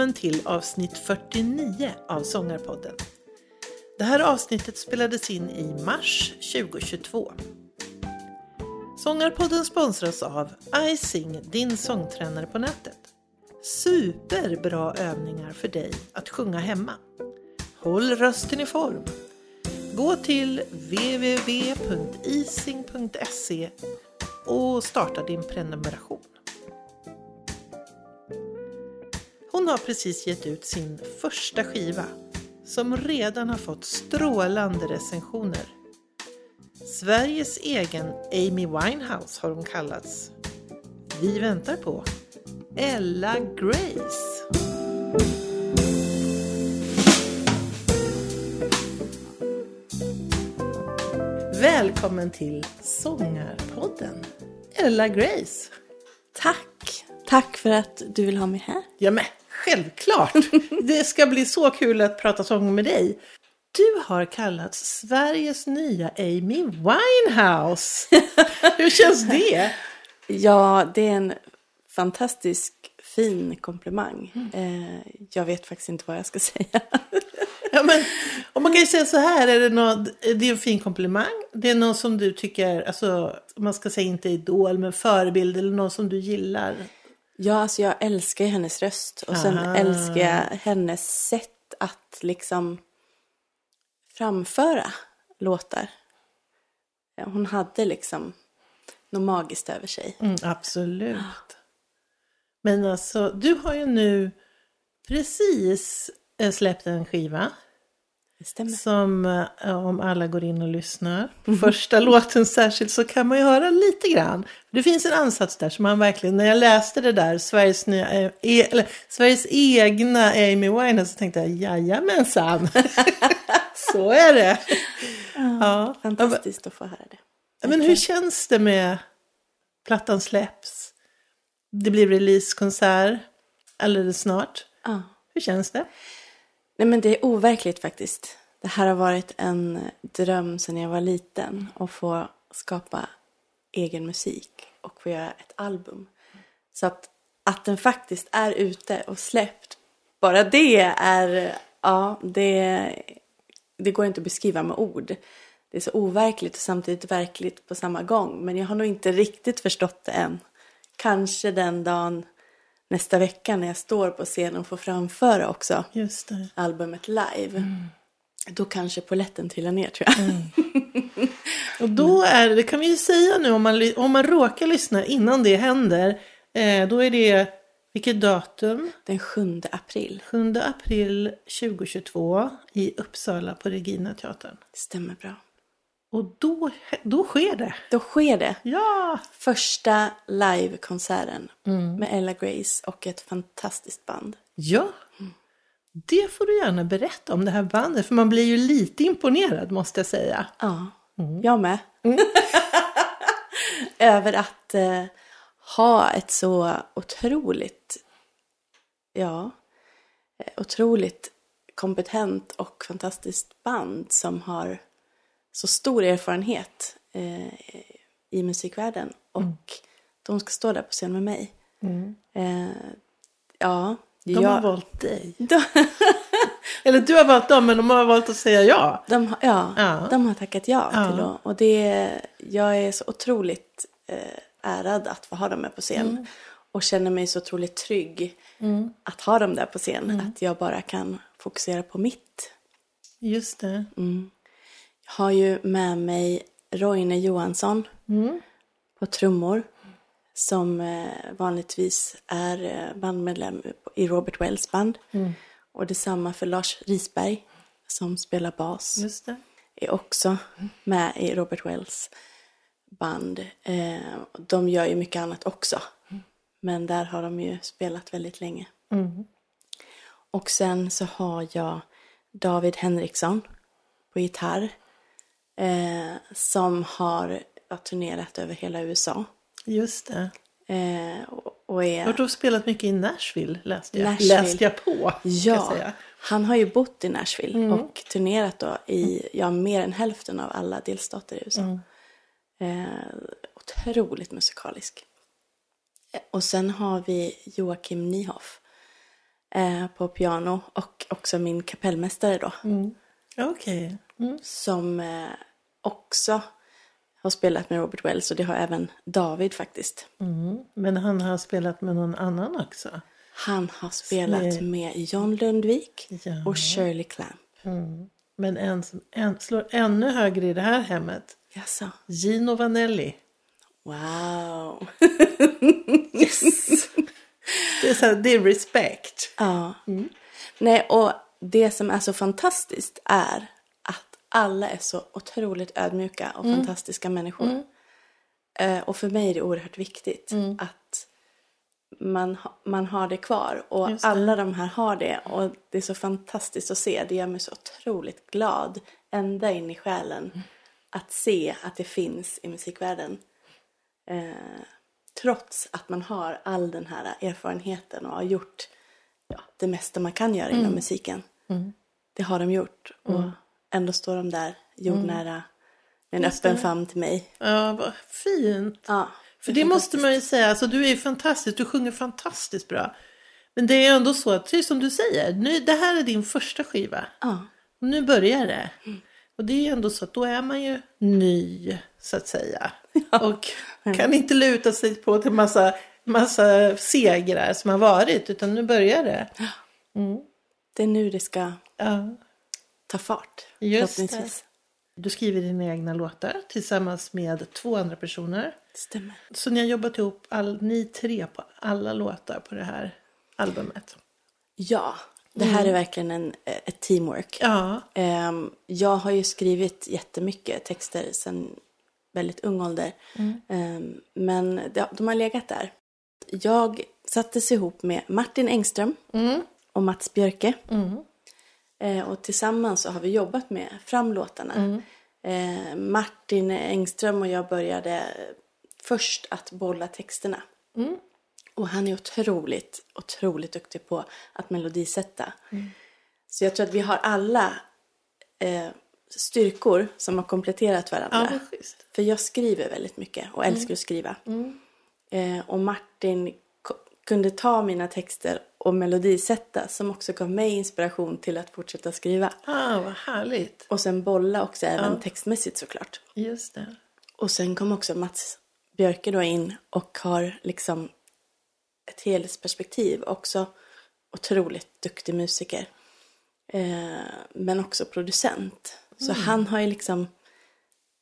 Välkommen till avsnitt 49 av Sångarpodden. Det här avsnittet spelades in i mars 2022. Sångarpodden sponsras av iSing, din sångtränare på nätet. Superbra övningar för dig att sjunga hemma. Håll rösten i form. Gå till www.ising.se och starta din prenumeration. Hon har precis gett ut sin första skiva som redan har fått strålande recensioner. Sveriges egen Amy Winehouse har hon kallats. Vi väntar på Ella Grace. Välkommen till Sångarpodden, Ella Grace. Tack! Tack för att du vill ha mig här. Ja men självklart! Det ska bli så kul att prata sång med dig. Du har kallats Sveriges nya Amy Winehouse. Hur känns det? Ja, det är en fantastisk fin komplimang. Eh, jag vet faktiskt inte vad jag ska säga. Ja, men, och man kan ju säga så här, är det, något, det är en fin komplimang. Det är någon som du tycker, alltså, man ska säga inte idol, men förebild eller någon som du gillar. Ja, alltså jag älskar hennes röst och sen Ah. älskar jag hennes sätt att liksom framföra låtar. Ja, Hon hade liksom något magiskt över sig. Mm, absolut. Men alltså, du har ju nu precis eh, släppt en skiva. Som eh, om alla går in och lyssnar på första låten särskilt så kan man ju höra lite grann. Det finns en ansats där som man verkligen, när jag läste det där, Sveriges, nya, eh, e, eller, Sveriges egna Amy Winehouse så tänkte jag jajamensan. så är det. Ja. Fantastiskt att få höra det. Ja, Men hur känns det med plattan släpps? Det blir releasekonsert alldeles snart. Ja. Hur känns det? Nej men det är overkligt faktiskt. Det här har varit en dröm sedan jag var liten. Att få skapa egen musik och få göra ett album. Så att, att den faktiskt är ute och släppt. Bara det är, ja det, det går inte att beskriva med ord. Det är så overkligt och samtidigt verkligt på samma gång. Men jag har nog inte riktigt förstått det än. Kanske den dagen nästa vecka när jag står på scenen och får framföra också albumet live. Då kanske poletten trillar ner tror jag. Och då är det, det kan vi ju säga nu om man, om man råkar lyssna innan det händer. Eh, då är det, vilket datum? Den 7 april. 7 april 2022 i Uppsala på Regina teatern. Stämmer bra. Och då, då sker det. Då sker det. Ja! Första livekonserten med Ella Grace och ett fantastiskt band. Ja! Det får du gärna berätta om det här bandet. För man blir ju lite imponerad måste jag säga. Ja, jag med. Över att eh, ha ett så otroligt, ja, eh, otroligt kompetent och fantastiskt band som har så stor erfarenhet eh, i musikvärlden. Och de ska stå där på scen med mig. Eh, ja, De jag, har valt dig. de, Eller du har valt dem men de har valt att säga ja. De, har- ja, Ja. de har tackat ja, Ja. till att, och det, jag är så otroligt eh, ärad att få ha dem med på scen. Mm. Och känner mig så otroligt trygg att ha dem där på scen. Mm. Att jag bara kan fokusera på mitt. Just det. Har ju med mig Roine Johansson Mm. på trummor. Som eh, vanligtvis är eh, bandmedlem i Robert Wells band. Mm. Och detsamma för Lars Risberg som spelar bas. Just det. är också med i Robert Wells band. Eh, de gör ju mycket annat också. Men där har de ju spelat väldigt länge. Och sen så har jag David Henriksson på gitarr. Eh, som har turnerat över hela USA. Just det. Eh, och, och Jag är... har spelat mycket i Nashville läste jag. Nashville. Läste jag på. jag Ja, säga. han har ju bott i Nashville och turnerat då i ja, mer än hälften av alla delstater i USA. Eh, otroligt musikalisk. Eh, Och sen har vi Joakim Niehoff eh, på piano och också min kapellmästare då. Okej. Mm. Som eh, också har spelat med Robert Wells och det har även David faktiskt. Mm. Men han har spelat med någon annan också. Han har spelat Snyggt. med John Lundvik Ja. och Shirley Clamp. Men en som en, slår ännu högre i det här hemmet. Jaså? Gino Vanelli. Wow! Det är, så här, det är respect. Ja. Nej, och det som är så fantastiskt är alla är så otroligt ödmjuka och fantastiska människor. Eh, och för mig är det oerhört viktigt att man, man har det kvar. Och Just det. alla de här har det. Och det är så fantastiskt att se. Det gör mig så otroligt glad ända in i själen. Att se att det finns i musikvärlden. Eh, trots att man har all den här erfarenheten och har gjort ja, det mesta man kan göra inom musiken. Det har de gjort. Och ändå står de där jordnära med en öppen famn till mig. Ja, vad fint. Ja, För det måste man ju säga, alltså du är ju fantastisk, du sjunger fantastiskt bra. Men det är ändå så att, precis som du säger, nu, det här är din första skiva. Ja, Och nu börjar det. Och det är ju ändå så att då är man ju ny, så att säga. Och kan inte luta sig på till massa, massa segrar som har varit, utan nu börjar det. det är nu det ska Ja, ta fart. Just förhoppningsvis. du skriver dina egna låtar tillsammans med två andra personer. Det stämmer. Så ni har jobbat ihop, all, ni tre, på alla låtar på det här albumet. Ja, det här är verkligen en, ett teamwork. Ja, Ehm, jag har ju skrivit jättemycket texter sedan väldigt ung ålder. Ehm, men de, har legat där. Jag sattes ihop med Martin Engström och Mats Björke. Eh, och tillsammans så har vi jobbat med fram låtarna. Eh, Martin Engström och jag började först att bolla texterna. Och han är otroligt, otroligt duktig på att melodisätta. Så jag tror att vi har alla eh, styrkor som har kompletterat varandra. ja. För jag skriver väldigt mycket och älskar att skriva. Eh, och Martin kunde ta mina texter och melodisätta som också gav mig inspiration till att fortsätta skriva. Ah, vad härligt. Och sen bolla också även textmässigt såklart. Just det. Och sen kom också Mats Björke då in och har liksom ett helhetsperspektiv. Också otroligt duktig musiker. Eh, men också producent. Så han har ju liksom...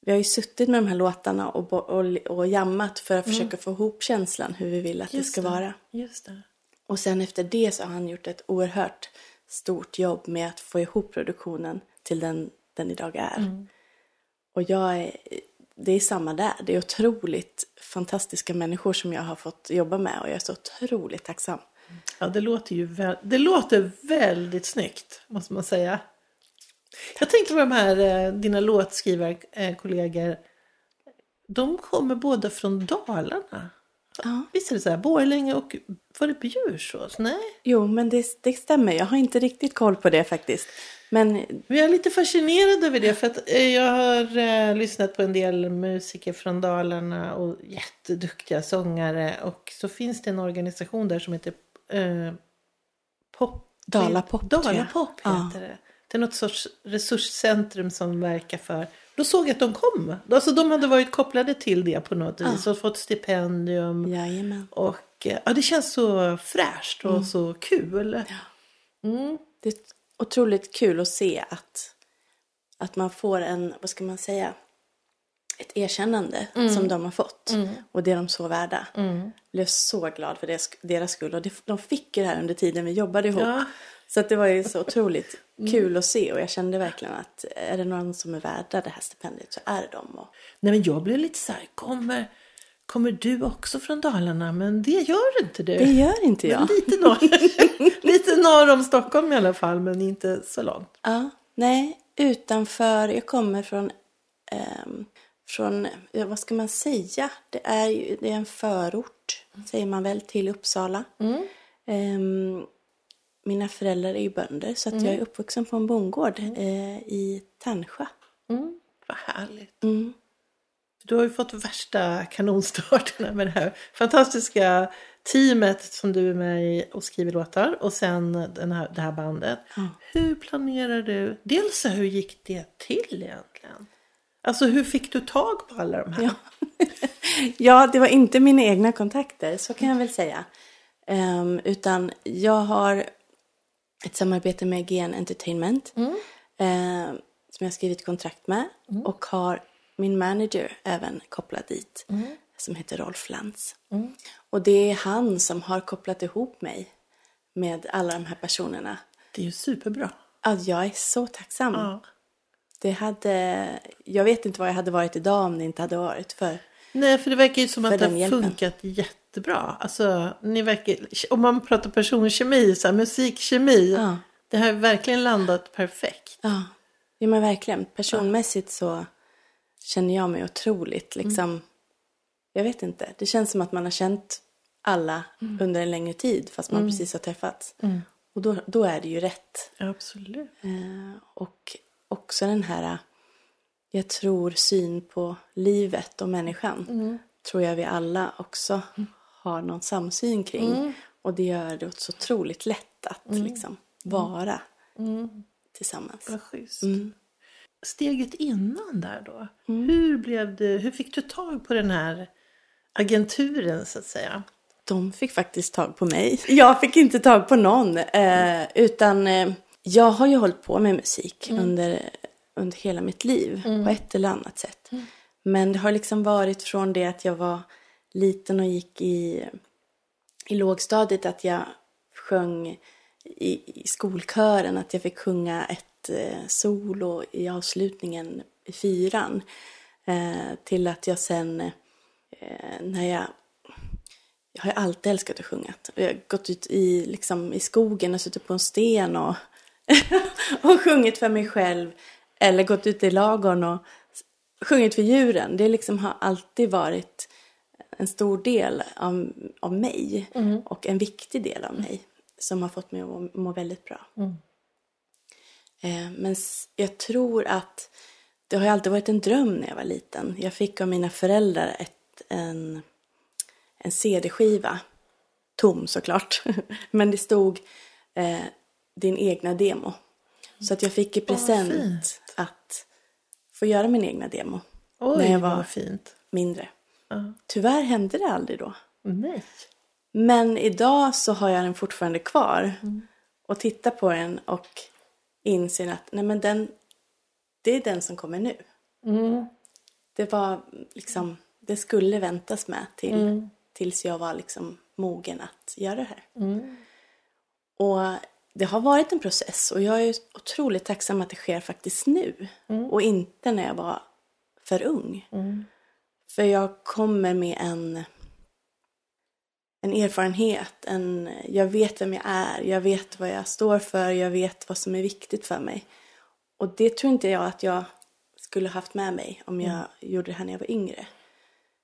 Vi har ju suttit med de här låtarna och, och, och jammat för att försöka få ihop känslan hur vi vill att det ska vara. Just det. Och sen efter det så har han gjort ett oerhört stort jobb med att få ihop produktionen till den den idag är. Och jag är, det är samma där. Det är otroligt fantastiska människor som jag har fått jobba med och jag är så otroligt tacksam. Ja, det låter ju väl, det låter väldigt snyggt, måste man säga. Jag tänkte på de här, eh, dina låtskrivarkollegor. De kommer båda från Dalarna. Ja. Visst är det så här, Borlänge och var det Bjursås? Nej. Jo, men det, det stämmer. Jag har inte riktigt koll på det faktiskt. Men jag är lite fascinerad över det för att eh, jag har eh, lyssnat på en del musiker från Dalarna och jätteduktiga sångare och så finns det en organisation där som heter eh, Pop. Dalapop. Dalapop Ja. heter det. Det är något sorts resurscentrum som verkar för. Då såg jag att de kom. Alltså de hade varit kopplade till det på något vis och fått stipendium. jajamän. Och eh, ja, det känns så fräscht och så kul. Det är otroligt kul att se att, att man får en, vad ska man säga, ett erkännande som de har fått. Och det är de så värda. Jag blev så glad för deras, deras skull. Och det, de fick ju det här under tiden vi jobbade ihop. Ja. Så att det var ju så otroligt kul att se. Och jag kände verkligen att är det någon som är värda det här stipendiet så är det. Och, Nej men jag blev lite så här, kommer, kommer du också från Dalarna? Men det gör inte du. det gör inte jag. Men lite, norr, lite norr om Stockholm i alla fall, men inte så långt. Ja, nej, utanför. Jag kommer från, ehm, från vad ska man säga? Det är, det är en förort, säger man väl, till Uppsala. Ehm, mina föräldrar är ju bönder, så att jag är uppvuxen på en bondgård eh, i Tärnsjö. Mm, vad härligt. Mm. Du har ju fått värsta kanonstarterna med det här fantastiska teamet som du är med i och skriver låtar och sen den här, det här bandet. Hur planerar du? Dels hur gick det till egentligen? Alltså hur fick du tag på alla de här? Ja. ja, det var inte mina egna kontakter, så kan jag väl säga. Ehm, utan jag har ett samarbete med GN Entertainment. ehm, som jag har skrivit kontrakt med. Och har min manager även kopplat dit. Som heter Rolf Lantz. Och det är han som har kopplat ihop mig med alla de här personerna. Det är ju superbra. Att jag är så tacksam. Ja. Det hade, jag vet inte vad jag hade varit idag om det inte hade varit för. Nej, för det verkar ju som att det har hjälpen. funkat jättebra. Alltså, ni verkar, om man pratar personkemi, så här, musikkemi. Ja. Det har verkligen landat perfekt. Ja, ja men verkligen. Personmässigt så känner jag mig otroligt liksom. Jag vet inte. Det känns som att man har känt alla under en längre tid fast man precis har träffats. Och då, då är det ju rätt. Absolut. Eh, och också den här, jag tror, syn på livet och människan. Tror jag vi alla också har någon samsyn kring. Och det gör det så otroligt lätt att liksom vara tillsammans. Vad schysst. Mm. Steget innan där då. Mm. Hur, blev det, hur fick du tag på den här agenturen så att säga? De fick faktiskt tag på mig. Jag fick inte tag på någon. Eh, utan eh, jag har ju hållit på med musik under, under hela mitt liv. På ett eller annat sätt. Men det har liksom varit från det att jag var liten och gick i, i lågstadiet. Att jag sjöng i, i skolkören. Att jag fick sjunga ett eh, solo i avslutningen i fyran. Eh, till att jag sen eh, när jag jag har alltid älskat att sjunga. Jag har gått ut i, liksom, i skogen och suttit på en sten och, och sjungit för mig själv. Eller gått ut i lagorn och sjungit för djuren. Det liksom har alltid varit en stor del av, av mig. Och en viktig del av mig. Som har fått mig att må, må väldigt bra. Eh, men jag tror att det har ju alltid varit en dröm när jag var liten. Jag fick av mina föräldrar ett, en, en CD-skiva. Tom såklart. Men det stod eh, din egna demo. Så att jag fick i present. Att få göra min egna demo. Oj, när jag var fint. mindre. Ja. Tyvärr hände det aldrig då. Nej. Men idag så har jag den fortfarande kvar. Och tittar på den och inser att nej men den, det är den som kommer nu. Det var liksom, det skulle väntas med till, tills jag var liksom mogen att göra det här. Och det har varit en process och jag är otroligt tacksam att det sker faktiskt nu. Och inte när jag var för ung. För jag kommer med en, en erfarenhet. En, jag vet vem jag är. Jag vet vad jag står för. Jag vet vad som är viktigt för mig. Och det tror inte jag att jag skulle haft med mig om jag gjorde det här när jag var yngre.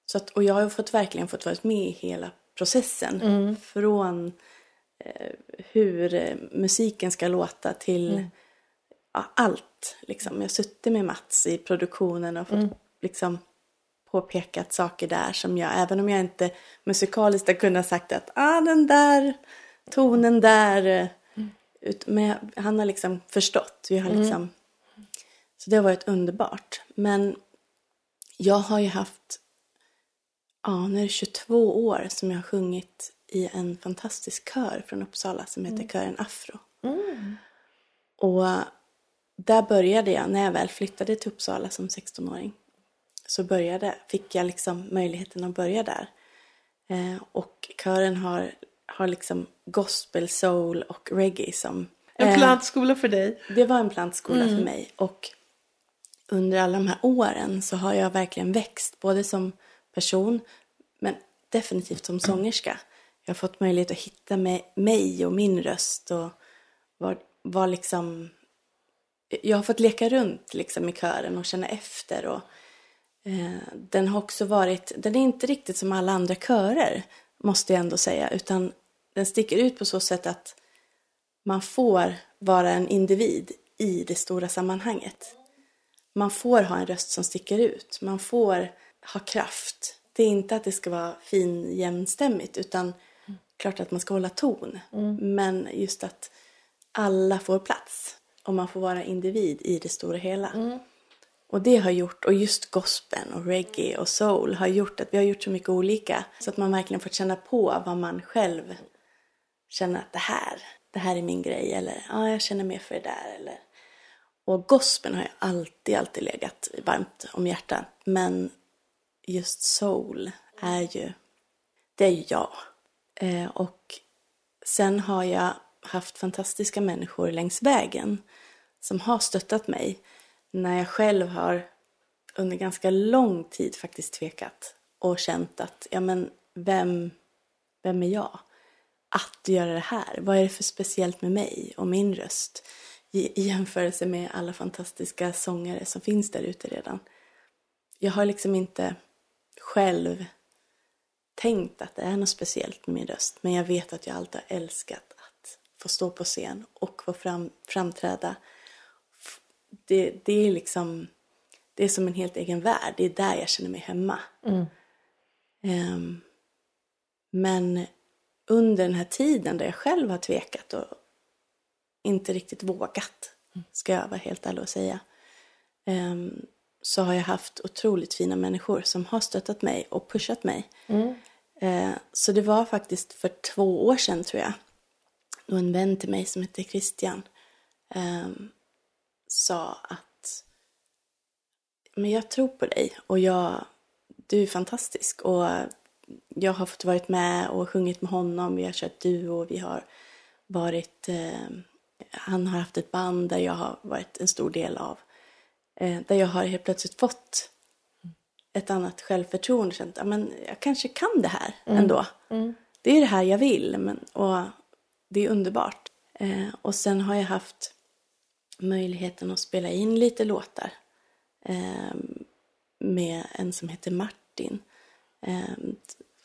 Så att, och jag har fått, verkligen fått vara med i hela processen. Från eh, hur eh, musiken ska låta till ja, allt. Liksom. Jag har suttit med Mats i produktionen och fått liksom, påpekat saker där som jag, även om jag inte musikaliskt har kunnat sagt att ah, den där tonen där. eh, Ut, men han har liksom förstått. Vi har liksom, Så det har varit underbart. Men jag har ju haft, ja nu är det 22 år som jag har sjungit i en fantastisk kör från Uppsala som heter Kören Afro. Och där började jag, när jag väl flyttade till Uppsala som 16-åring, så började, fick jag liksom möjligheten att börja där. Eh, och kören har, har liksom gospel, soul och reggae som... En eh, plantskola för dig. det var en plantskola för mig. Och under alla de här åren så har jag verkligen växt. Både som person men definitivt som sångerska. Jag har fått möjlighet att hitta mig, mig och min röst. Och var, var liksom... Jag har fått leka runt liksom i kören och känna efter. Och, eh, den har också varit... Den är inte riktigt som alla andra körer, måste jag ändå säga. Utan den sticker ut på så sätt att man får vara en individ i det stora sammanhanget. Man får ha en röst som sticker ut. Man får ha kraft. Det är inte att det ska vara fin jämnstämmigt utan klart att man ska hålla ton. Men just att alla får plats. Och man får vara individ i det stora hela. Och det har gjort, och just gospeln och reggae och soul har gjort att vi har gjort så mycket olika. Så att man verkligen fått känna på vad man själv känner att det här, det här är min grej. Eller ja, jag känner mer för det där. Eller. Och gospeln har ju alltid, alltid legat varmt om hjärtat. Men just soul är ju, det är ju jag. Eh, och sen har jag haft fantastiska människor längs vägen som har stöttat mig när jag själv har under ganska lång tid faktiskt tvekat och känt att, ja men vem, vem är jag? Att göra det här, vad är det för speciellt med mig och min röst i, i jämförelse med alla fantastiska sångare som finns där ute redan? Jag har liksom inte själv tänkt att det är något speciellt med min röst, men jag vet att jag alltid har älskat att få stå på scen och få fram, framträda det, det är liksom, det är som en helt egen värld. Det är där jag känner mig hemma. Mm. Um, men under den här tiden där jag själv har tvekat och inte riktigt vågat, ska jag vara helt ärlig och säga, um, så har jag haft otroligt fina människor som har stöttat mig och pushat mig. Mm. Eh, så det var faktiskt för två år sedan tror jag, då en vän till mig som hette Christian ehm, sa att men jag tror på dig och jag, du är fantastisk och jag har fått varit med och sjungit med honom, vi har kört duo, vi har varit, eh, han har haft ett band där jag har varit en stor del av, eh, där jag har helt plötsligt fått ett annat självförtroende, känt att jag kanske kan det här mm. ändå. Mm. Det är det här jag vill men, och det är underbart. Eh, och sen har jag haft möjligheten att spela in lite låtar eh, med en som heter Martin. Eh,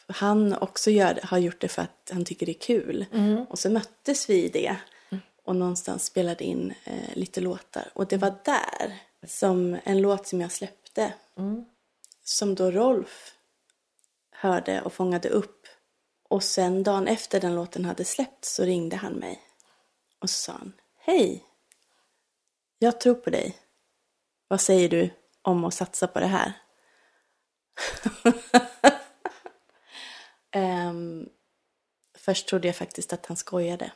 han också gör, har gjort det för att han tycker det är kul. Mm. Och så möttes vi i det mm. och någonstans spelade in eh, lite låtar. Och det var där som en låt som jag släppte mm. Som då Rolf hörde och fångade upp. Och sen dagen efter den låten hade släppts så ringde han mig och så sa han Hej, jag tror på dig. Vad säger du om att satsa på det här? um, först trodde jag faktiskt att han skojade.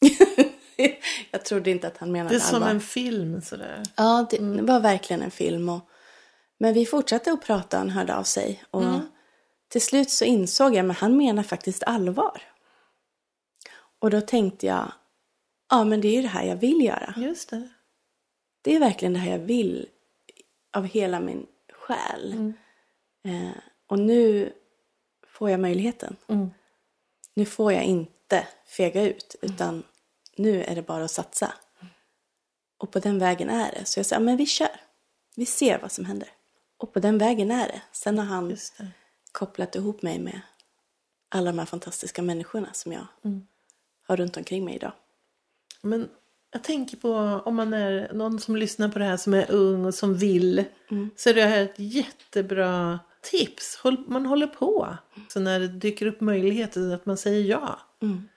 jag trodde inte att han menade allvar. Det är som allvar. en film sådär. Ja, det mm. var verkligen en film. Och, men vi fortsatte att prata och han hörde av sig. Och mm. till slut så insåg jag att han menar faktiskt allvar. Och då tänkte jag, ja men det är ju det här jag vill göra. Just det det är verkligen det här jag vill av hela min själ. Mm. Eh, och nu får jag möjligheten. Mm. Nu får jag inte fega ut, utan nu är det bara att satsa. Och på den vägen är det. Så jag säger, men vi kör. Vi ser vad som händer. Och på den vägen är det. Sen har han kopplat ihop mig med alla de här fantastiska människorna som jag mm. har runt omkring mig idag. Men jag tänker på om man är någon som lyssnar på det här som är ung och som vill. Mm. Så är det här ett jättebra tips. Man håller på. Så när det dyker upp möjligheter att man säger ja. Mm.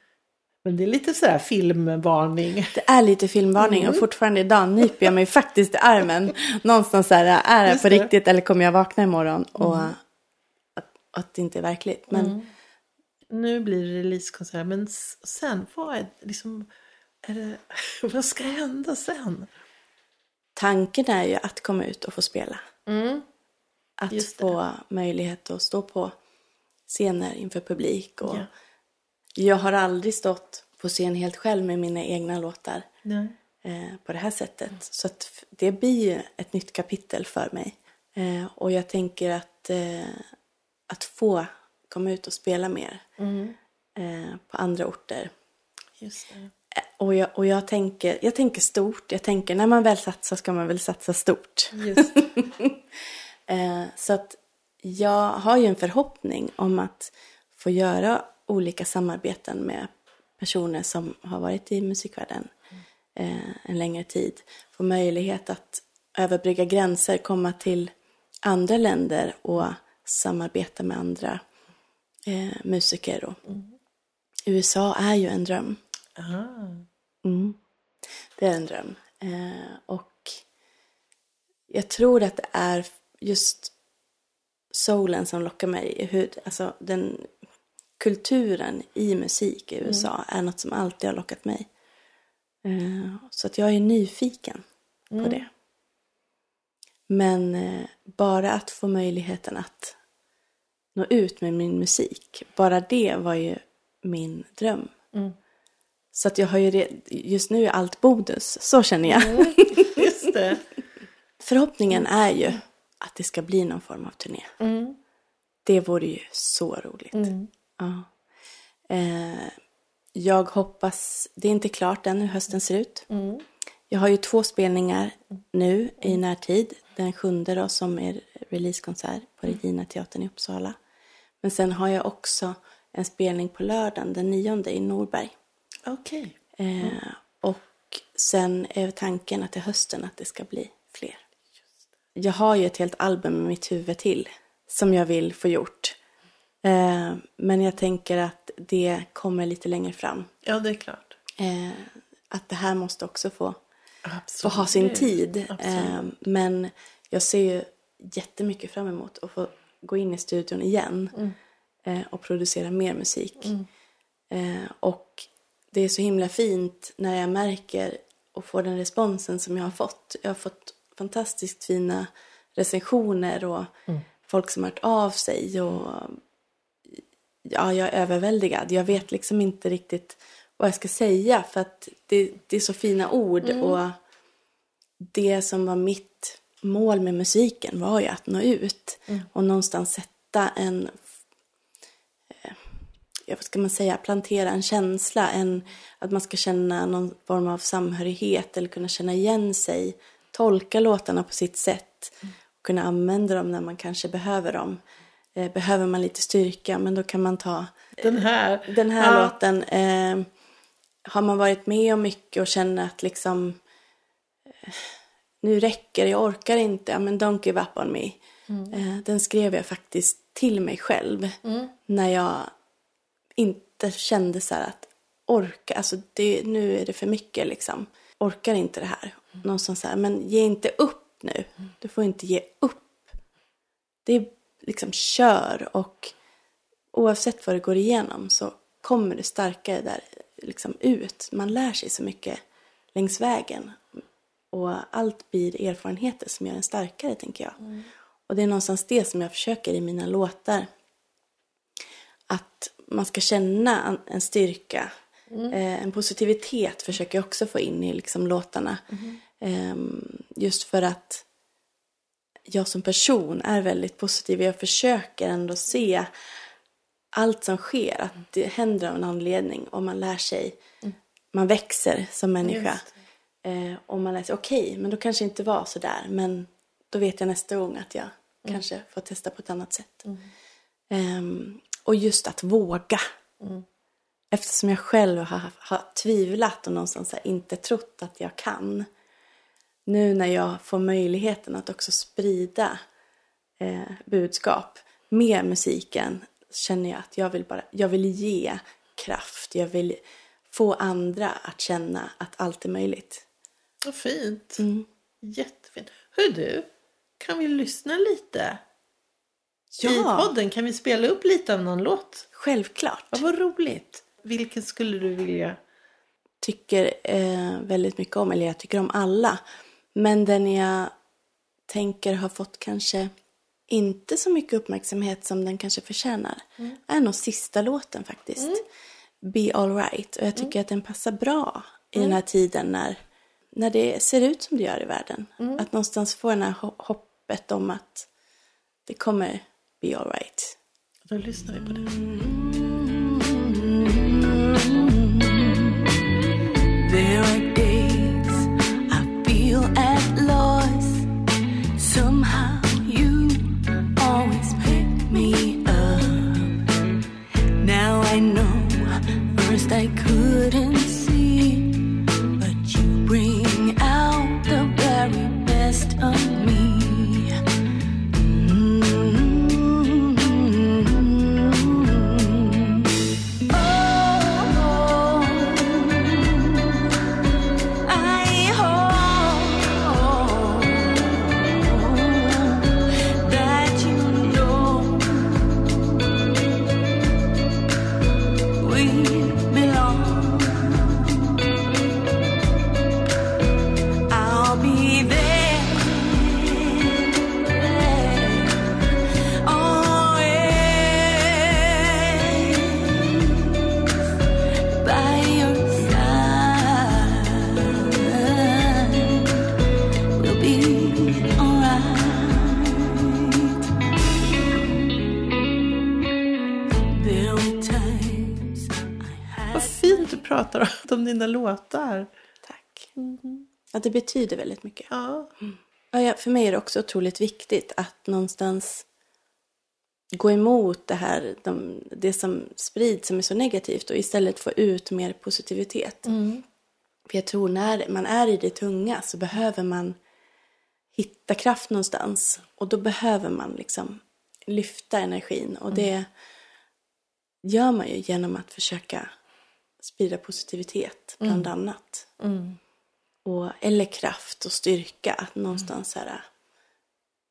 Men det är lite sådär filmvarning. Det är lite filmvarning mm. och fortfarande idag nyper jag mig faktiskt i armen. Någonstans så här, är det på riktigt eller kommer jag vakna imorgon och mm. att, att det inte är verkligt. Men... Mm. Nu blir det releasekonsert men sen, vad är liksom är det, vad ska hända sen? Tanken är ju att komma ut och få spela. Mm. Att få möjlighet att stå på scener inför publik. Och ja. Jag har aldrig stått på scen helt själv med mina egna låtar eh, på det här sättet. Mm. Så det blir ju ett nytt kapitel för mig. Eh, och jag tänker att, eh, att få komma ut och spela mer mm. Eh, på andra orter. Och jag, och jag, tänker, jag tänker stort. Jag tänker när man väl satsar ska man väl satsa stort. så att jag har ju en förhoppning om att få göra olika samarbeten med personer som har varit i musikvärlden eh, en längre tid. Få möjlighet att överbrygga gränser, komma till andra länder och samarbeta med andra eh, musiker och, USA är ju en dröm. Ah. Mm. Det är en dröm. Eh, och jag tror att det är just soulen som lockar mig. Hur, alltså den kulturen i musik i USA är något som alltid har lockat mig. Eh, så att jag är nyfiken på det. Men eh, bara att få möjligheten att nå ut med min musik, bara det var ju min dröm. Så att jag har ju just nu är allt bonus, så känner jag. Just det. Förhoppningen är ju att det ska bli någon form av turné. Det vore ju så roligt. Ja. Eh, jag hoppas, det är inte klart än hur hösten ser ut. Jag har ju två spelningar nu i närtid. Den sjunde då som är releasekonsert på Regina teatern i Uppsala. Men sen har jag också en spelning på lördagen den nionde i Norberg. Okej. Eh, och sen är tanken att till hösten att det ska bli fler. Jag har ju ett helt album med mitt huvud till som jag vill få gjort. Eh, men jag tänker att det kommer lite längre fram. Ja, det är klart. Eh, att det här måste också få, få ha sin tid. Eh, men jag ser ju jättemycket fram emot att få gå in i studion igen eh, och producera mer musik. Eh, och det är så himla fint när jag märker och får den responsen som jag har fått. Jag har fått fantastiskt fina recensioner och folk som har hört av sig. Och ja, jag är överväldigad. Jag vet liksom inte riktigt vad jag ska säga för att det, det är så fina ord. Och det som var mitt mål med musiken var ju att nå ut och någonstans sätta en eh, ja, vad ska man säga, plantera en känsla, en, att man ska känna någon form av samhörighet eller kunna känna igen sig, tolka låtarna på sitt sätt och kunna använda dem när man kanske behöver dem. Eh, behöver man lite styrka, men då kan man ta Den här. den här Ja. låten. Eh, har man varit med om mycket och känner att liksom eh, nu räcker det, jag orkar inte, ja men don't give up on me. Eh, den skrev jag faktiskt till mig själv när jag inte kände så här att orka, alltså det, nu är det för mycket liksom. Orkar inte det här. Någonstans så här, men ge inte upp nu. Du får inte ge upp. Det är liksom kör och oavsett vad du går igenom så kommer du starkare där liksom ut. Man lär sig så mycket längs vägen. Och allt blir erfarenheter som gör en starkare, tänker jag. Och det är någonstans det som jag försöker i mina låtar. Att man ska känna en- styrka. Eh, en positivitet försöker jag också få in i liksom låtarna. Ehm, just för att jag som person är väldigt positiv. Jag försöker ändå se allt som sker, att det händer av en anledning och man lär sig, man växer som människa. Eh, och man lär sig, okej, men då kanske inte var så där, men då vet jag nästa gång att jag kanske får testa på ett annat sätt. Ehm, och just att våga. Eftersom jag själv har, har tvivlat och någonstans inte trott att jag kan. Nu när jag får möjligheten att också sprida eh, budskap med musiken känner jag att jag vill, bara, jag vill ge kraft. Jag vill få andra att känna att allt är möjligt. Vad fint. Mm. Jättefint. Hör du, kan vi lyssna lite? I Ja, podden kan vi spela upp lite av någon låt? självklart. Ja, vad roligt. Vilken skulle du vilja? tycker eh, väldigt mycket om, eller jag tycker om alla. Men den jag tänker har fått kanske inte så mycket uppmärksamhet som den kanske förtjänar är nog sista låten faktiskt. Be alright. Och jag tycker att den passar bra i den här tiden när, när det ser ut som det gör i världen. Att någonstans få den här ho- hoppet om att det kommer be alright. Då lyssnar vi på det. Dina låtar. Tack. Ja, det betyder väldigt mycket. Ja. Ja, för mig är det också otroligt viktigt att någonstans gå emot det här, de, det som sprids som är så negativt och istället få ut mer positivitet. För jag tror när man är i det tunga så behöver man hitta kraft någonstans och då behöver man liksom lyfta energin och det gör man ju genom att försöka sprida positivitet bland annat. Och, eller kraft och styrka. Att någonstans så här,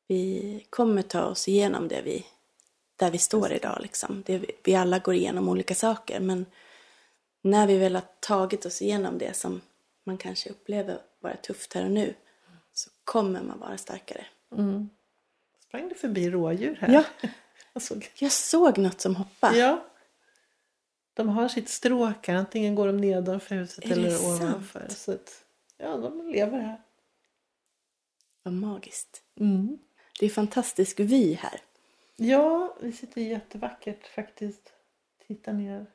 vi kommer ta oss igenom det vi, där vi står idag. Liksom. Det, vi- alla går igenom olika saker. Men när vi väl har tagit oss igenom det som man kanske upplever vara tufft här och nu. Så kommer man vara starkare. Sprang du förbi rådjur här? Ja. Alltså, Jag såg något som hoppade. ja. De har sitt stråk här. Antingen går de nedanför huset Är eller sant? ovanför. Så att, ja, de lever här. Vad magiskt. Mm. Det är fantastisk vy här. Ja, vi sitter jättevackert faktiskt. Titta ner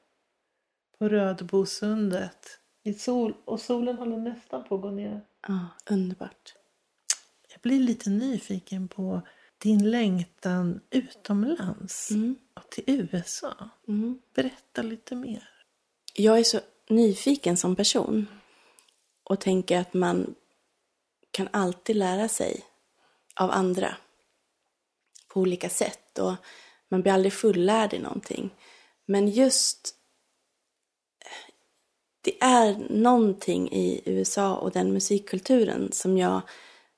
på Rödbosundet. I sol, och solen håller nästan på att gå ner. Ja, underbart. Jag blir lite nyfiken på din längtan utomlands. Och till USA. Mm. Berätta lite mer. Jag är så nyfiken som person och tänker att man kan alltid lära sig av andra på olika sätt och man blir aldrig fullärd i någonting. Men just det är någonting i USA och den musikkulturen som jag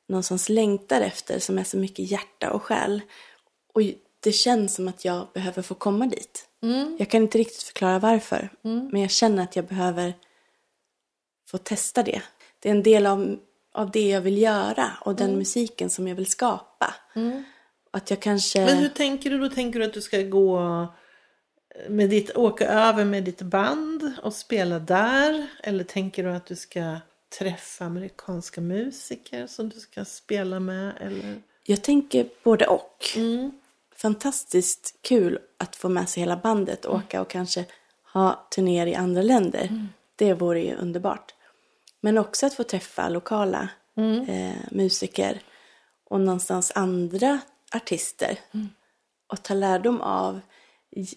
någonstans längtar efter som är så mycket hjärta och själ. Och det känns som att jag behöver få komma dit. Jag kan inte riktigt förklara varför. Men jag känner att jag behöver få testa det. Det är en del av, av det jag vill göra och den musiken som jag vill skapa. Att jag kanske... Men hur tänker du då? Tänker du att du ska gå med ditt, åka över med ditt band och spela där? Eller tänker du att du ska träffa amerikanska musiker som du ska spela med? Eller? Jag tänker både och. Fantastiskt kul att få med sig hela bandet och åka och kanske ha turnéer i andra länder. Det vore ju underbart. Men också att få träffa lokala eh, musiker och någonstans andra artister. Och ta lärdom av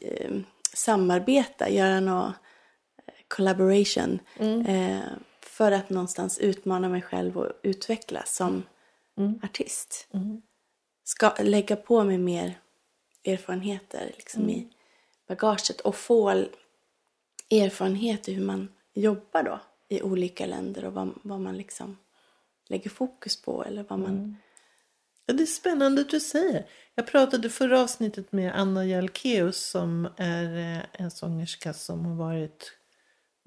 eh, samarbeta, göra någon collaboration. Eh, för att någonstans utmana mig själv och utvecklas som artist. Ska lägga på mig mer erfarenheter liksom i bagaget och få erfarenhet i hur man jobbar då i olika länder och vad, vad man liksom lägger fokus på eller vad man... Ja, det är spännande att du säger. Jag pratade förra avsnittet med Anna Jalkeus som är eh, en sångerska som har varit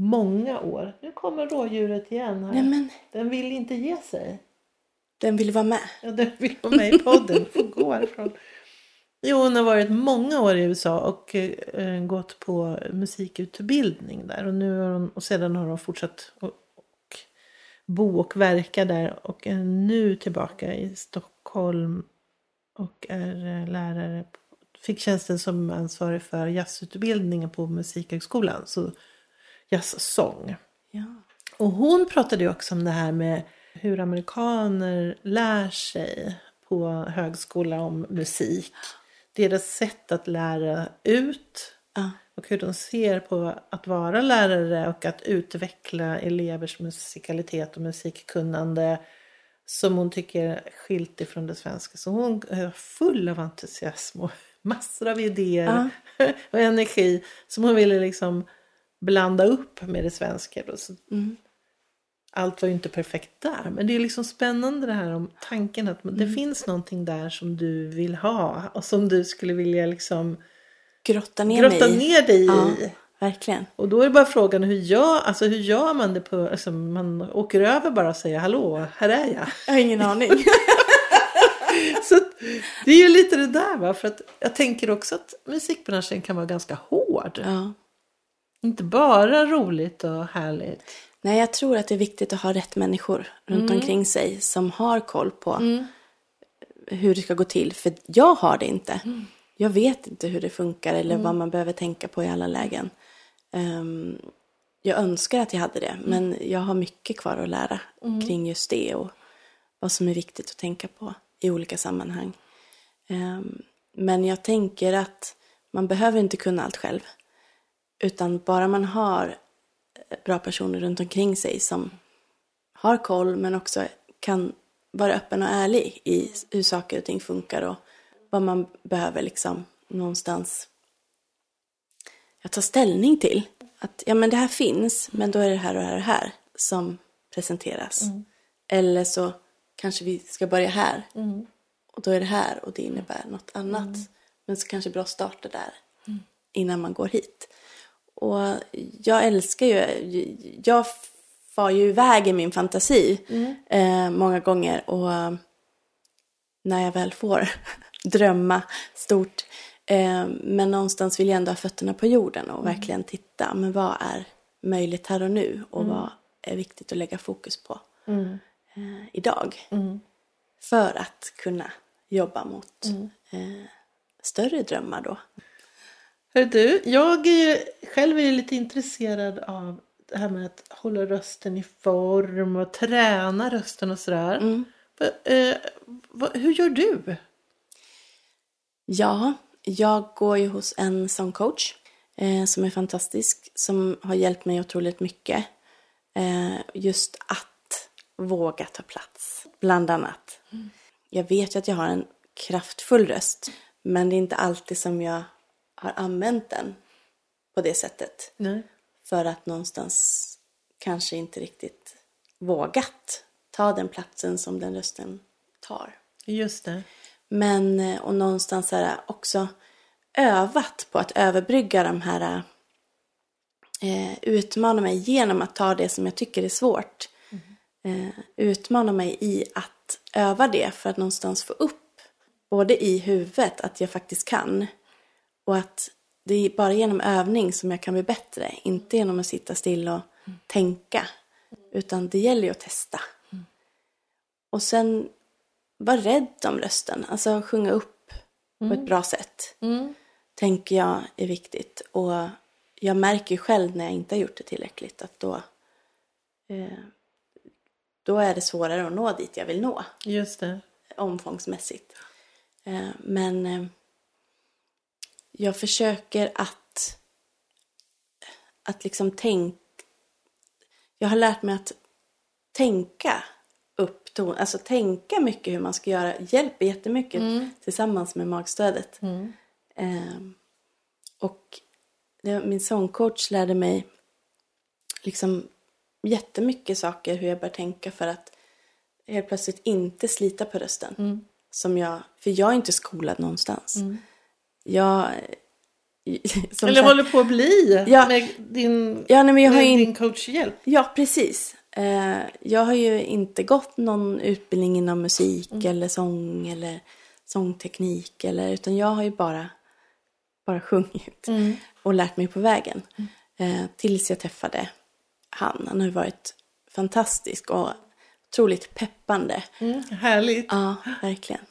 många år. Nu kommer rådjuret igen här. Nej men, Den vill inte ge sig. den vill vara med. Ja, den vill vara med i podden. Får gå härifrån. Jo, hon har varit många år i USA och eh, gått på musikutbildning där. Och, nu har hon, och sedan har hon fortsatt och, och bo och verka där. Och är nu tillbaka i Stockholm och är eh, lärare. Fick tjänsten som ansvarig för jazzutbildningen på Musikhögskolan. Så jazzsång. Ja. Och hon pratade ju också om det här med hur amerikaner lär sig på högskola om musik. Deras sätt att lära ut Ja. och hur de ser på att vara lärare och att utveckla elevers musikalitet och musikkunnande som hon tycker är skilt ifrån det svenska. Så hon är full av entusiasm och massor av idéer och energi som hon ville liksom blanda upp med det svenska. Då. Så Allt var ju inte perfekt där, men det är liksom spännande det här om tanken att det finns någonting där som du vill ha och som du skulle vilja liksom Grotta ner grotta mig ner dig Ja, i. verkligen. Och då är det bara frågan hur gör, alltså hur gör man det på, alltså man åker över bara och säger hallå, här är jag. Jag har ingen aning. Så det är ju lite det där va, för att jag tänker också att musikbranschen kan vara ganska hård. ja. Inte bara roligt och härligt. Nej, jag tror att det är viktigt att ha rätt människor runt omkring sig som har koll på hur det ska gå till. För jag har det inte. Jag vet inte hur det funkar eller vad man behöver tänka på i alla lägen. Ehm, jag önskar att jag hade det, men jag har mycket kvar att lära kring just det och vad som är viktigt att tänka på i olika sammanhang. Ehm, Men jag tänker att man behöver inte kunna allt själv. Utan bara man har bra personer runt omkring sig som har koll men också kan vara öppen och ärlig i hur saker och ting funkar och vad man behöver liksom någonstans ta ställning till. Att ja men det här finns men då är det här och det här och det här som presenteras. Eller så kanske vi ska börja här och då är det här och det innebär något annat. Men så kanske bra starta där innan man går hit. Och jag älskar ju, jag far ju iväg i min fantasi eh, många gånger. Och när jag väl får drömma stort. Eh, men någonstans vill jag ändå ha fötterna på jorden och verkligen titta, men vad är möjligt här och nu? Och vad är viktigt att lägga fokus på eh, idag. För att kunna jobba mot eh, större drömmar då. Hör du, jag är ju, själv är ju lite intresserad av det här med att hålla rösten i form och träna rösten och sådär. Va- eh, hur gör du? Ja, jag går ju hos en sångcoach eh, som är fantastisk, som har hjälpt mig otroligt mycket. Eh, just att våga ta plats, bland annat. Jag vet ju att jag har en kraftfull röst, men det är inte alltid som jag har använt den på det sättet. Nej. För att någonstans kanske inte riktigt vågat ta den platsen som den rösten tar. Just det. Men, eh, och någonstans här också övat på att överbrygga de här eh, utmana mig genom att ta det som jag tycker är svårt. Eh, utmana mig i att öva det för att någonstans få upp både i huvudet att jag faktiskt kan och att det är bara genom övning som jag kan bli bättre. Inte genom att sitta still och tänka. Utan det gäller ju att testa. Och sen var rädd om rösten. Alltså sjunga upp på ett bra sätt. Tänker jag är viktigt. Och jag märker ju själv när jag inte har gjort det tillräckligt att då, eh, då är det svårare att nå dit jag vill nå Just det. omfångsmässigt. Eh, Men eh, jag försöker att, att liksom tänka... Jag har lärt mig att tänka upp ton, alltså tänka mycket hur man ska göra hjälper jättemycket tillsammans med magstödet. Eh, och det, min sångcoach lärde mig liksom jättemycket saker hur jag bör tänka för att helt plötsligt inte slita på rösten. Som jag, för jag är inte skolad någonstans. Jag... Eller sagt- håller på att bli Ja. med din, Ja, nej, men jag har med ju din coachhjälp. Ja, precis. Eh, jag har ju inte gått någon utbildning inom musik eller sång eller sångteknik. Eller, utan jag har ju bara, bara sjungit och lärt mig på vägen. Eh, tills jag träffade han. Han har ju varit fantastisk och otroligt peppande. Mm, härligt. Ja, verkligen.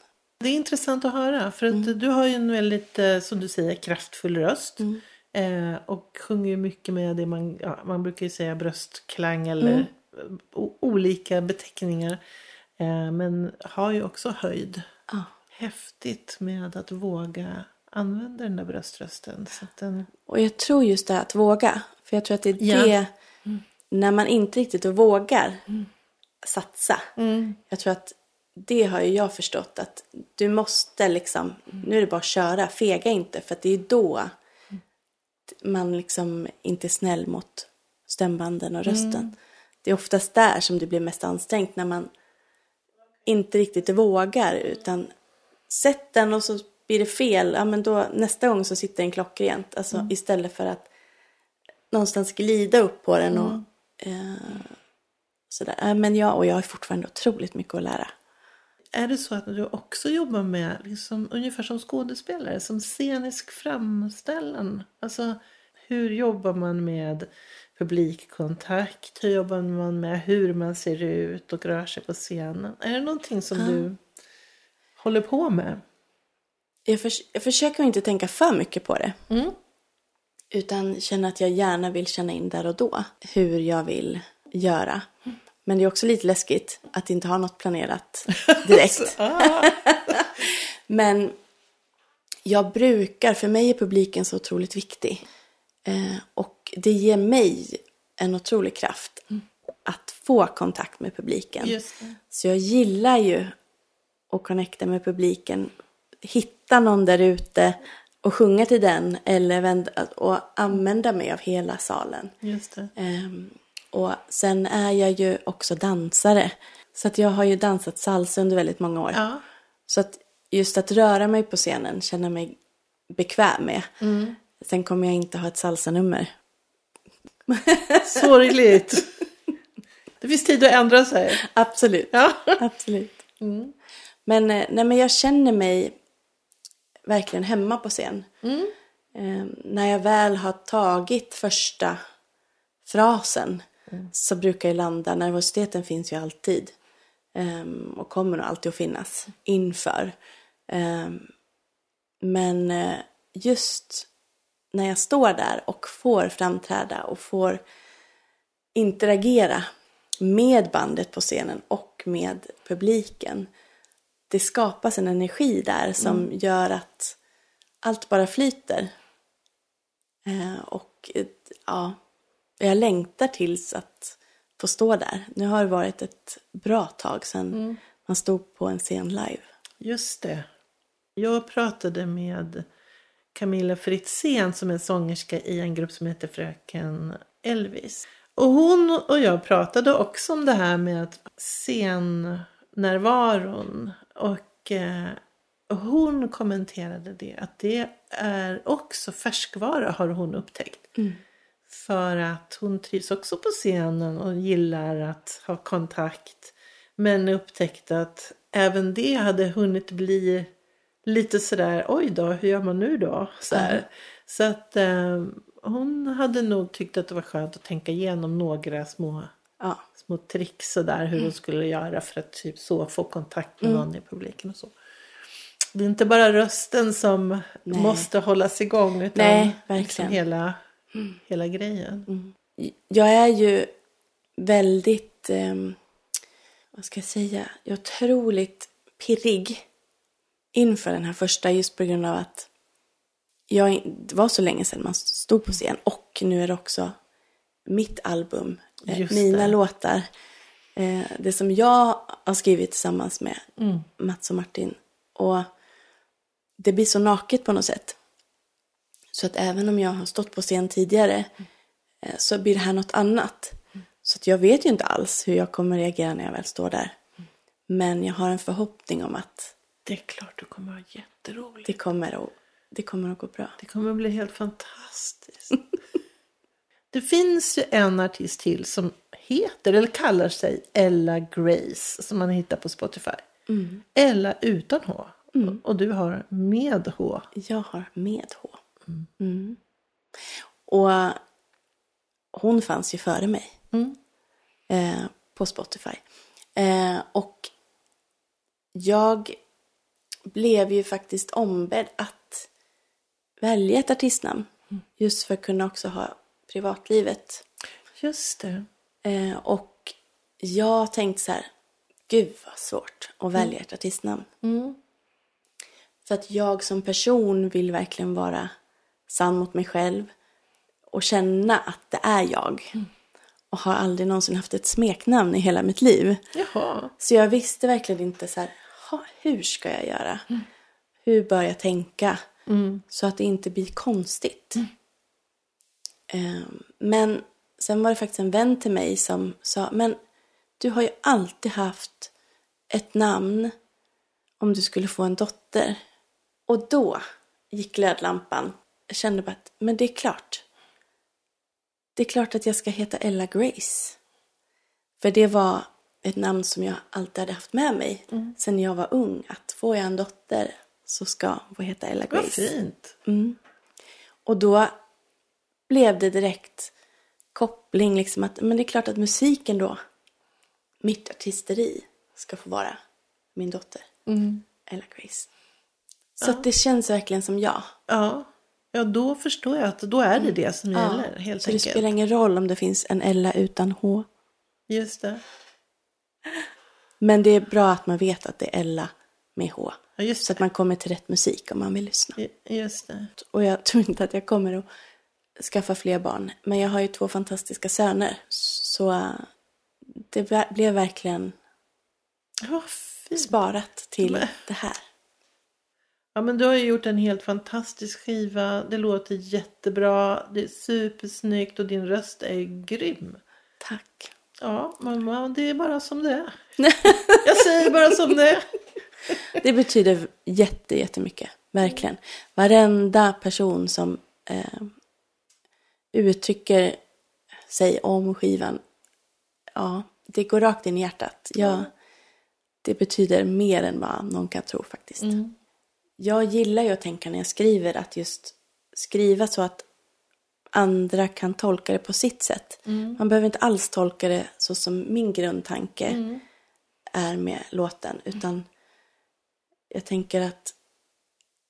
Det är intressant att höra. För att du har ju en väldigt, eh, som du säger, kraftfull röst. Eh, och sjunger ju mycket med det man, ja, man brukar ju säga bröstklang eller o- olika beteckningar. Eh, men har ju också höjd. Ja. Häftigt med att våga använda den där bröströsten. Så den, Och jag tror just det här att våga. För jag tror att det är Ja. det, när man inte riktigt vågar satsa. Jag tror att det har ju jag förstått att du måste liksom, nu är det bara att köra, fega inte. För att det är då man liksom inte är snäll mot stämbanden och rösten. Det är oftast där som det blir mest ansträngt när man inte riktigt vågar utan sätt den och så blir det fel, ja men då nästa gång så sitter den klockrent. Alltså istället för att någonstans glida upp på den och eh, sådär. Ja, men jag, och jag har fortfarande otroligt mycket att lära. Är det så att du också jobbar med, liksom, ungefär som skådespelare, som scenisk framställan? Alltså, hur jobbar man med publikkontakt? Hur jobbar man med hur man ser ut och rör sig på scenen? Är det någonting som du håller på med? Jag, förs- jag försöker inte tänka för mycket på det. Mm. Utan känner att jag gärna vill känna in där och då hur jag vill göra. Men det är också lite läskigt att inte ha något planerat direkt. Men jag brukar, för mig är publiken så otroligt viktig. Eh, och det ger mig en otrolig kraft att få kontakt med publiken. Så jag gillar ju att connecta med publiken. Hitta någon där ute och sjunga till den. Eller vända, och använda mig av hela salen. Just det. Ehm, och sen är jag ju också dansare. Så att jag har ju dansat salsa under väldigt många år. Ja. Så att just att röra mig på scenen känner jag mig bekväm med. Sen kommer jag inte ha ett salsanummer. Sorgligt. Det finns tid att ändra sig. Absolut. Ja. Absolut. Men, eh, nej, men jag känner mig verkligen hemma på scen. Eh, när jag väl har tagit första frasen så brukar jag landa, nervositeten finns ju alltid. Ehm, och kommer nog alltid att finnas inför. Ehm, men eh, just när jag står där och får framträda och får interagera med bandet på scenen och med publiken. Det skapas en energi där som gör att allt bara flyter. Eh, och eh, ja, jag längtar tills att få stå där. Nu har det varit ett bra tag sedan man stod på en scen live. Just det. Jag pratade med Camilla Fritzén som är sångerska i en grupp som heter Fröken Elvis. Och hon och jag pratade också om det här med att scennärvaron. Och eh, hon kommenterade det att det är också färskvara har hon upptäckt. För att hon trivs också på scenen och gillar att ha kontakt. Men upptäckte att även det hade hunnit bli lite sådär, oj då, hur gör man nu då? Så, här. så att eh, hon hade nog tyckt att det var skönt att tänka igenom några små, Ja, små tricks och där hur hon skulle göra för att typ så få kontakt med någon i publiken och så. Det är inte bara rösten som Nej. måste hållas igång utan Nej, liksom verkligen. Hela, hela grejen. jag är ju väldigt, ehm, vad ska jag säga, jag är otroligt pirrig inför den här första just på grund av att jag, det var så länge sedan man stod på scen och nu är det också mitt album, eh, mina låtar. Eh, det som jag har skrivit tillsammans med Mats och Martin. Och det blir så naket på något sätt. Så att även om jag har stått på scen tidigare eh, så blir det här något annat. Så att jag vet ju inte alls hur jag kommer reagera när jag väl står där. Men jag har en förhoppning om att Det är klart du kommer ha jätteroligt. det kommer att, det kommer att gå bra. Det kommer att bli helt fantastiskt. det finns ju en artist till som heter eller kallar sig Ella Grace som man hittar på Spotify. Ella utan H. Och du har med H. Jag har med H. Mm. Och hon fanns ju före mig. Eh, på Spotify. Eh, och jag blev ju faktiskt ombedd att välja ett artistnamn. Just för att kunna också ha privatlivet. Just det. Eh, och jag tänkte så här, gud vad svårt att välja ett artistnamn. För att jag som person vill verkligen vara sann mot mig själv och känna att det är jag. Och har aldrig någonsin haft ett smeknamn i hela mitt liv. Jaha. Så jag visste verkligen inte så här, "Ha, hur ska jag göra? Hur bör jag tänka? Så att det inte blir konstigt. Ehm, Men sen var det faktiskt en vän till mig som sa, men du har ju alltid haft ett namn om du skulle få en dotter. Och då gick glödlampan. Kände bara att, men det är klart. Det är klart att jag ska heta Ella Grace. För det var ett namn som jag alltid hade haft med mig sen jag var ung. Att får jag en dotter så ska hon få heta Ella Vad Grace. fint. Och då blev det direkt koppling liksom att men det är klart att musiken då, mitt artisteri, ska få vara min dotter. Ella Grace. Så att det känns verkligen som jag. Ja. Ja, då förstår jag att då är det det som gäller helt så det enkelt. spelar ingen roll om det finns en Ella utan H. Just det. Men det är bra att man vet att det är Ella med H. Ja, Så att man kommer till rätt musik om man vill lyssna. det. Just det. Och jag tror inte att jag kommer att skaffa fler barn. Men jag har ju två fantastiska söner. Så det blev verkligen Ja, sparat till det här. Ja, men du har ju gjort en helt fantastisk skiva. Det låter jättebra. Det är supersnyggt och din röst är grym. Tack. Ja, men det är bara som det är. Jag säger bara som det är. Det betyder jätte, jättemycket. Verkligen. Varenda person som eh, uttrycker sig om skivan. Ja, det går rakt in i hjärtat. Jag, det betyder mer än vad någon kan tro faktiskt. Jag gillar ju att tänka när jag skriver att just skriva så att andra kan tolka det på sitt sätt. Man behöver inte alls tolka det så som min grundtanke är med låten. Utan jag tänker att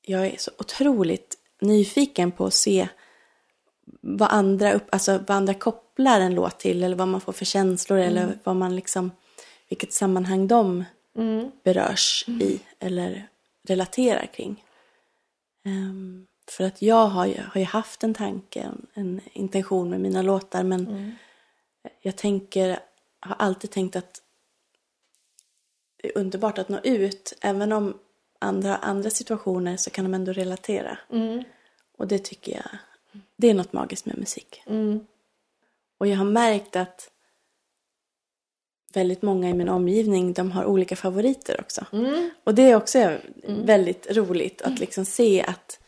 jag är så otroligt nyfiken på att se vad andra, upp, alltså vad andra kopplar en låt till eller vad man får för känslor eller vad man liksom, vilket sammanhang de berörs i eller relaterar kring. Ehm, för att jag har ju, har ju haft en tanke, en, en intention med mina låtar men jag tänker, har alltid tänkt att det är underbart att nå ut. Även om andra andra situationer så kan de ändå relatera. Och det tycker jag, det är något magiskt med musik. Och jag har märkt att väldigt många i min omgivning, de har olika favoriter också. Och det är också väldigt roligt att liksom se att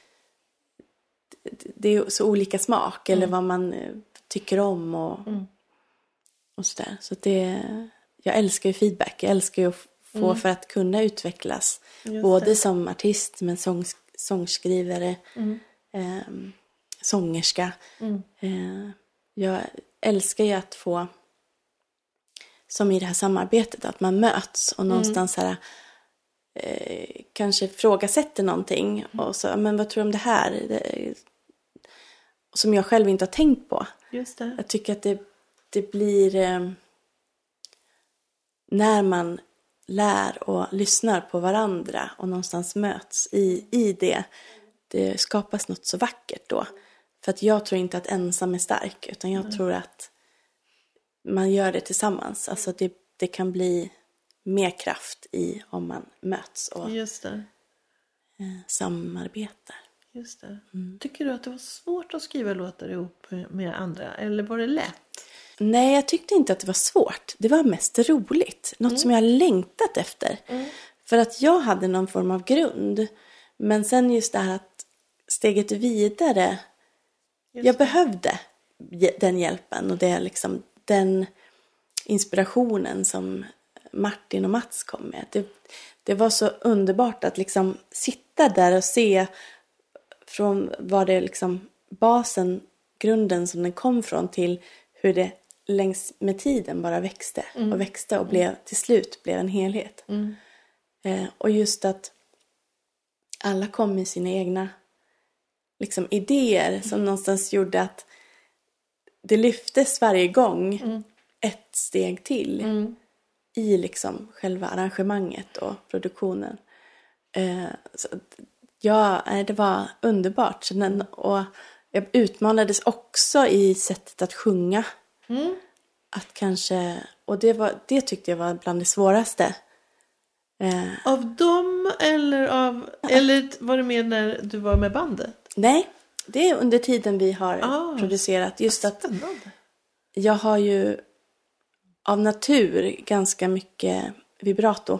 det är så olika smak eller vad man eh, tycker om och, och sådär. Så det, jag älskar ju feedback. Jag älskar ju att få för att kunna utvecklas. både som artist, men sång, sångskrivare, ehm, sångerska. Eh, jag älskar ju att få, som i det här samarbetet, att man möts och någonstans här eh, kanske ifrågasätter någonting och så, men vad tror du om det här? Det, som jag själv inte har tänkt på. Just det. Jag tycker att det, det blir eh, när man lär och lyssnar på varandra och någonstans möts i, i det. Det skapas något så vackert då. För att jag tror inte att ensam är stark utan jag tror att man gör det tillsammans. Alltså det, det kan bli mer kraft i om man möts och Just det. eh, samarbetar. Just det. Tycker du att det var svårt att skriva låtar ihop med andra? Eller var det lätt? Nej, jag tyckte inte att det var svårt. Det var mest roligt. Något som jag längtat efter. För att jag hade någon form av grund. Men sen just det här att steget vidare. jag behövde ge- den hjälpen och det liksom den inspirationen som Martin och Mats kom med. Det, det var så underbart att liksom sitta där och se från vad det liksom basen, grunden som den kom från till hur det längs med tiden bara växte och växte och blev till slut blev en helhet. Eh, och just att alla kom med sina egna liksom, idéer som någonstans gjorde att det lyftes varje gång ett steg till i liksom själva arrangemanget och produktionen. Eh, så, ja, det var underbart. Den, och jag utmanades också i sättet att sjunga. Att kanske, och det, var, det tyckte jag var bland det svåraste. Eh, Av dem eller av... Eller var det mer när du var med bandet? nej, det är under tiden vi har Ah. producerat. Just att Spännande. jag har ju av natur ganska mycket vibrato.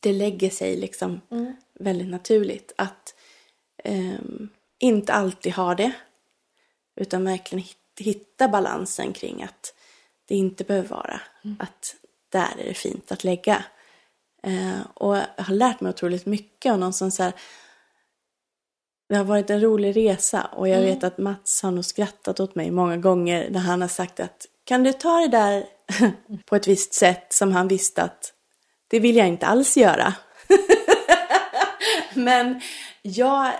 Det lägger sig liksom väldigt naturligt att ehm, inte alltid ha det. Utan verkligen hit- hitta balansen kring att det inte behöver vara. Att där är det fint att lägga. Eh, och jag har lärt mig otroligt mycket och någonstans så här, det har varit en rolig resa och jag vet att Mats har nog skrattat åt mig många gånger när han har sagt att kan du ta det där på ett visst sätt som han visste att det vill jag inte alls göra. Men jag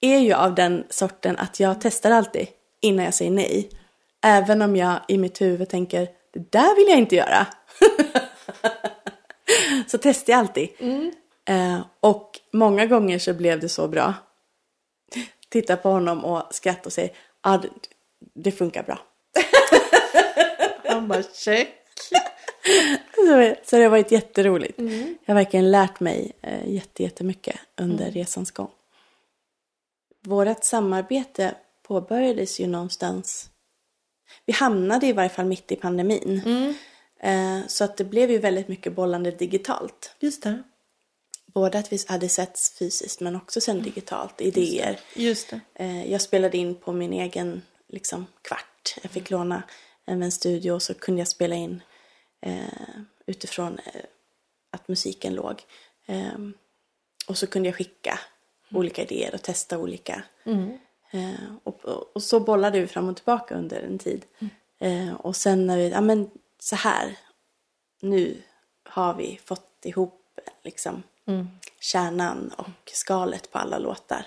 är ju av den sorten att jag testar alltid innan jag säger nej. Även om jag i mitt huvud tänker, det där vill jag inte göra. så testar jag alltid. Eh, och många gånger så blev det så bra. Titta på honom och skratta och säga, ja det, det funkar bra. Han bara check. Så det har varit jätteroligt. Jag har verkligen lärt mig eh, jätte, jättemycket under resans gång. Vårt samarbete påbörjades ju någonstans. Vi hamnade i varje fall mitt i pandemin. Eh, så att det blev ju väldigt mycket bollande digitalt. Just det. Både att vi hade setts fysiskt men också sen digitalt, idéer. Just det. Eh, jag spelade in på min egen liksom, kvart. Jag fick låna en studio och så kunde jag spela in eh, utifrån eh, att musiken låg. Eh, och så kunde jag skicka olika idéer och testa olika. Eh, och, och, så bollade vi fram och tillbaka under en tid. Eh, och sen när vi, ja men så här, nu har vi fått ihop liksom kärnan och skalet på alla låtar.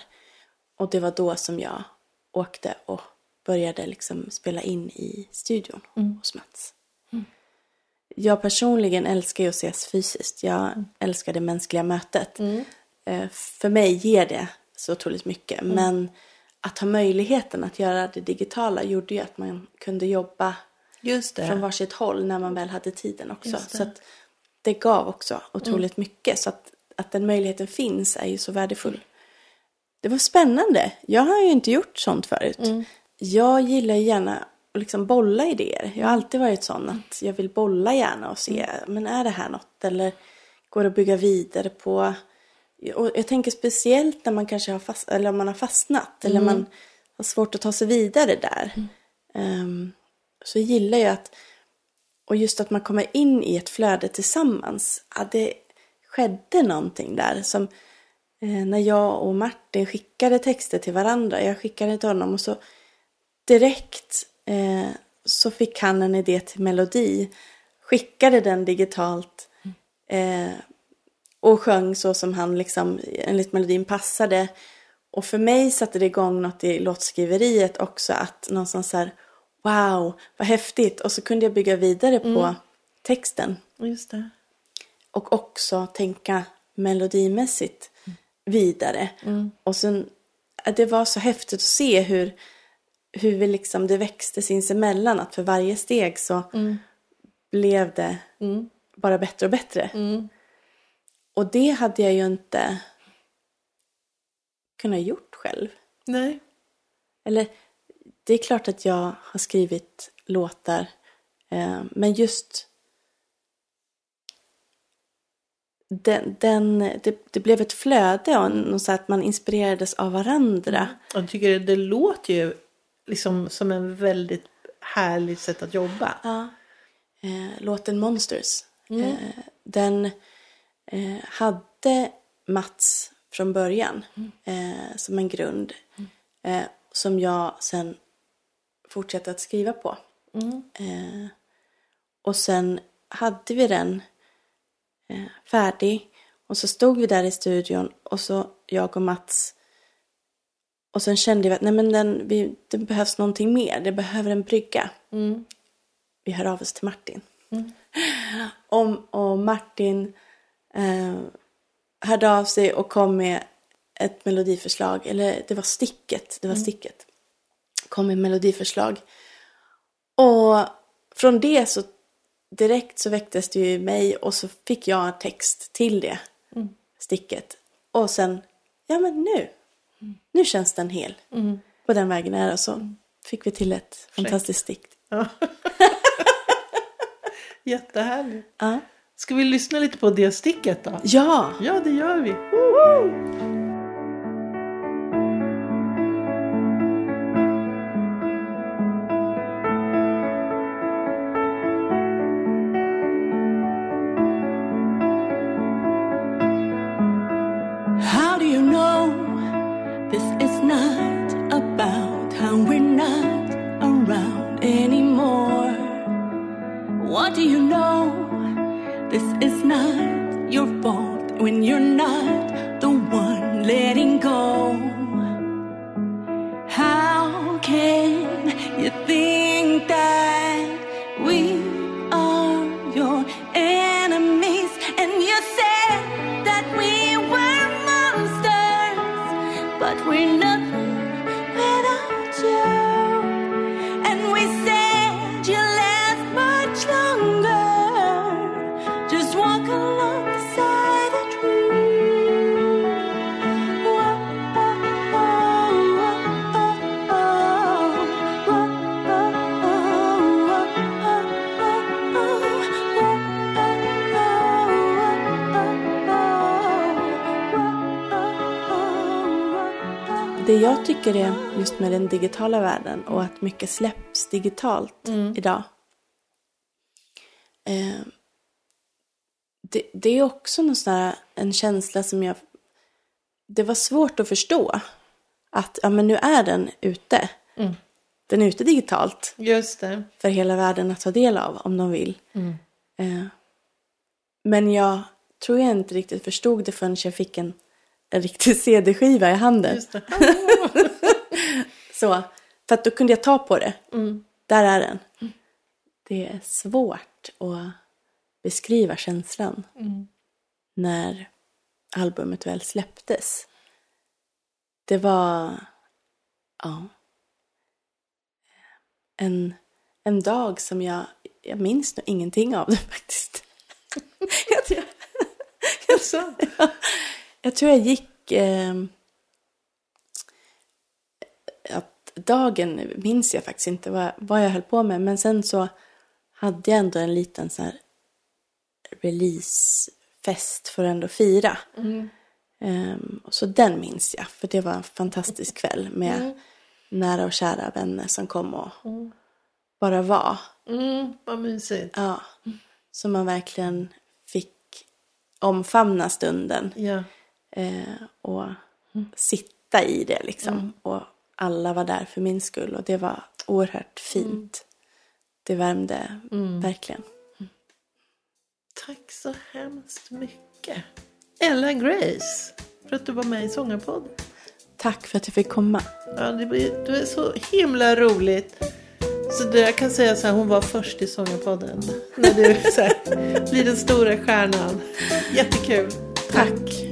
Och det var då som jag åkte och började liksom spela in i studion hos Mats. Jag personligen älskar ju att ses fysiskt. Jag älskar det mänskliga mötet. Eh, För mig ger det så otroligt mycket. Men att ha möjligheten att göra det digitala gjorde ju att man kunde jobba Just det. från varsitt håll när man väl hade tiden också. Det. Så det gav också otroligt mycket. Så att, att den möjligheten finns är ju så värdefull. Det var spännande. Jag har ju inte gjort sånt förut. Jag gillar gärna att liksom bolla idéer. Jag har alltid varit sån att jag vill bolla gärna och se, men är det här något? Eller går det att bygga vidare på? Och jag tänker speciellt när man kanske har, fast, eller om man har fastnat. Eller man har svårt att ta sig vidare där. Ehm, så gillar jag att, och just att man kommer in i ett flöde tillsammans. Ja, det skedde någonting där som eh, när jag och Martin skickade texter till varandra. Jag skickade till honom och så direkt eh, så fick han en idé till melodi. Skickade den digitalt. Eh, och sjöng så som han liksom, enligt melodin passade. Och för mig satte det igång något i låtskriveriet också. Att någonstans så här, wow, vad häftigt. Och så kunde jag bygga vidare på texten. Just det. Och också tänka melodimässigt vidare. Och sen, det var så häftigt att se hur, hur vi liksom, det växte sinsemellan. Att för varje steg så blev det bara bättre och bättre. Och det hade jag ju inte kunnat gjort själv. Nej. Eller det är klart att jag har skrivit låtar. Eh, men just den, den, det, det blev ett flöde och så att man inspirerades av varandra. Jag tycker det, det låter ju liksom som en väldigt härligt sätt att jobba. Ja. Eh, låten Monsters. Eh, den eh, hade Mats från början eh, som en grund. Eh, som jag sen fortsatte att skriva på. Eh, och sen hade vi den färdig. Och så stod vi där i studion och så jag och Mats. Och sen kände vi att nej men den, vi, det behövs någonting mer. Det behöver en brygga. Vi hör av oss till Martin. Om, och Martin eh, hörde av sig och kom med ett melodiförslag. Eller det var sticket. Det var sticket. Kom med melodiförslag. Och från det så direkt så väcktes det ju i mig och så fick jag text till det sticket. Och sen, ja men nu, nu känns den hel. På den vägen är det. Så fick vi till ett fantastiskt stick. Ja. Jättehärligt. Ja. Ska vi lyssna lite på det sticket då? ja, Ja, det gör vi. How det jag tycker är just med den digitala världen och att mycket släpps digitalt idag. Eh, det, det är också någon sån här, en känsla som jag... Det var svårt att förstå. Att ja, men nu är den ute. Den är ute digitalt Just det. för hela världen att ta del av om de vill. Eh, men jag tror jag inte riktigt förstod det förrän jag fick en, en riktig CD-skiva i handen. Just det. Så, för att då kunde jag ta på det. Där är den. Det är svårt att beskriva känslan när albumet väl släpptes. Det var, ja, en, en dag som jag, jag minns nog ingenting av det faktiskt. jag, tror, Jaså? Jag tror jag gick... Eh, att dagen minns jag faktiskt inte vad, vad jag höll på med. Men sen så hade jag ändå en liten så här releasefest för att ändå fira. Ehm, och så den minns jag. För det var en fantastisk kväll med nära och kära vänner som kom och bara var. Mm, vad mysigt. Ja. Så man verkligen fick omfamna stunden. Ja. Eh, och sitta i det liksom. Och alla var där för min skull och det var oerhört fint. Det värmde verkligen. Tack så hemskt mycket. Ella Grace, för att du var med i Sångarpodden. Tack för att jag fick komma. Ja, det, blir- det är så himla roligt. Så det, jag kan säga så här, hon var först i Sångarpodden. När du så här, blir den stora stjärnan. Jättekul. Tack. Du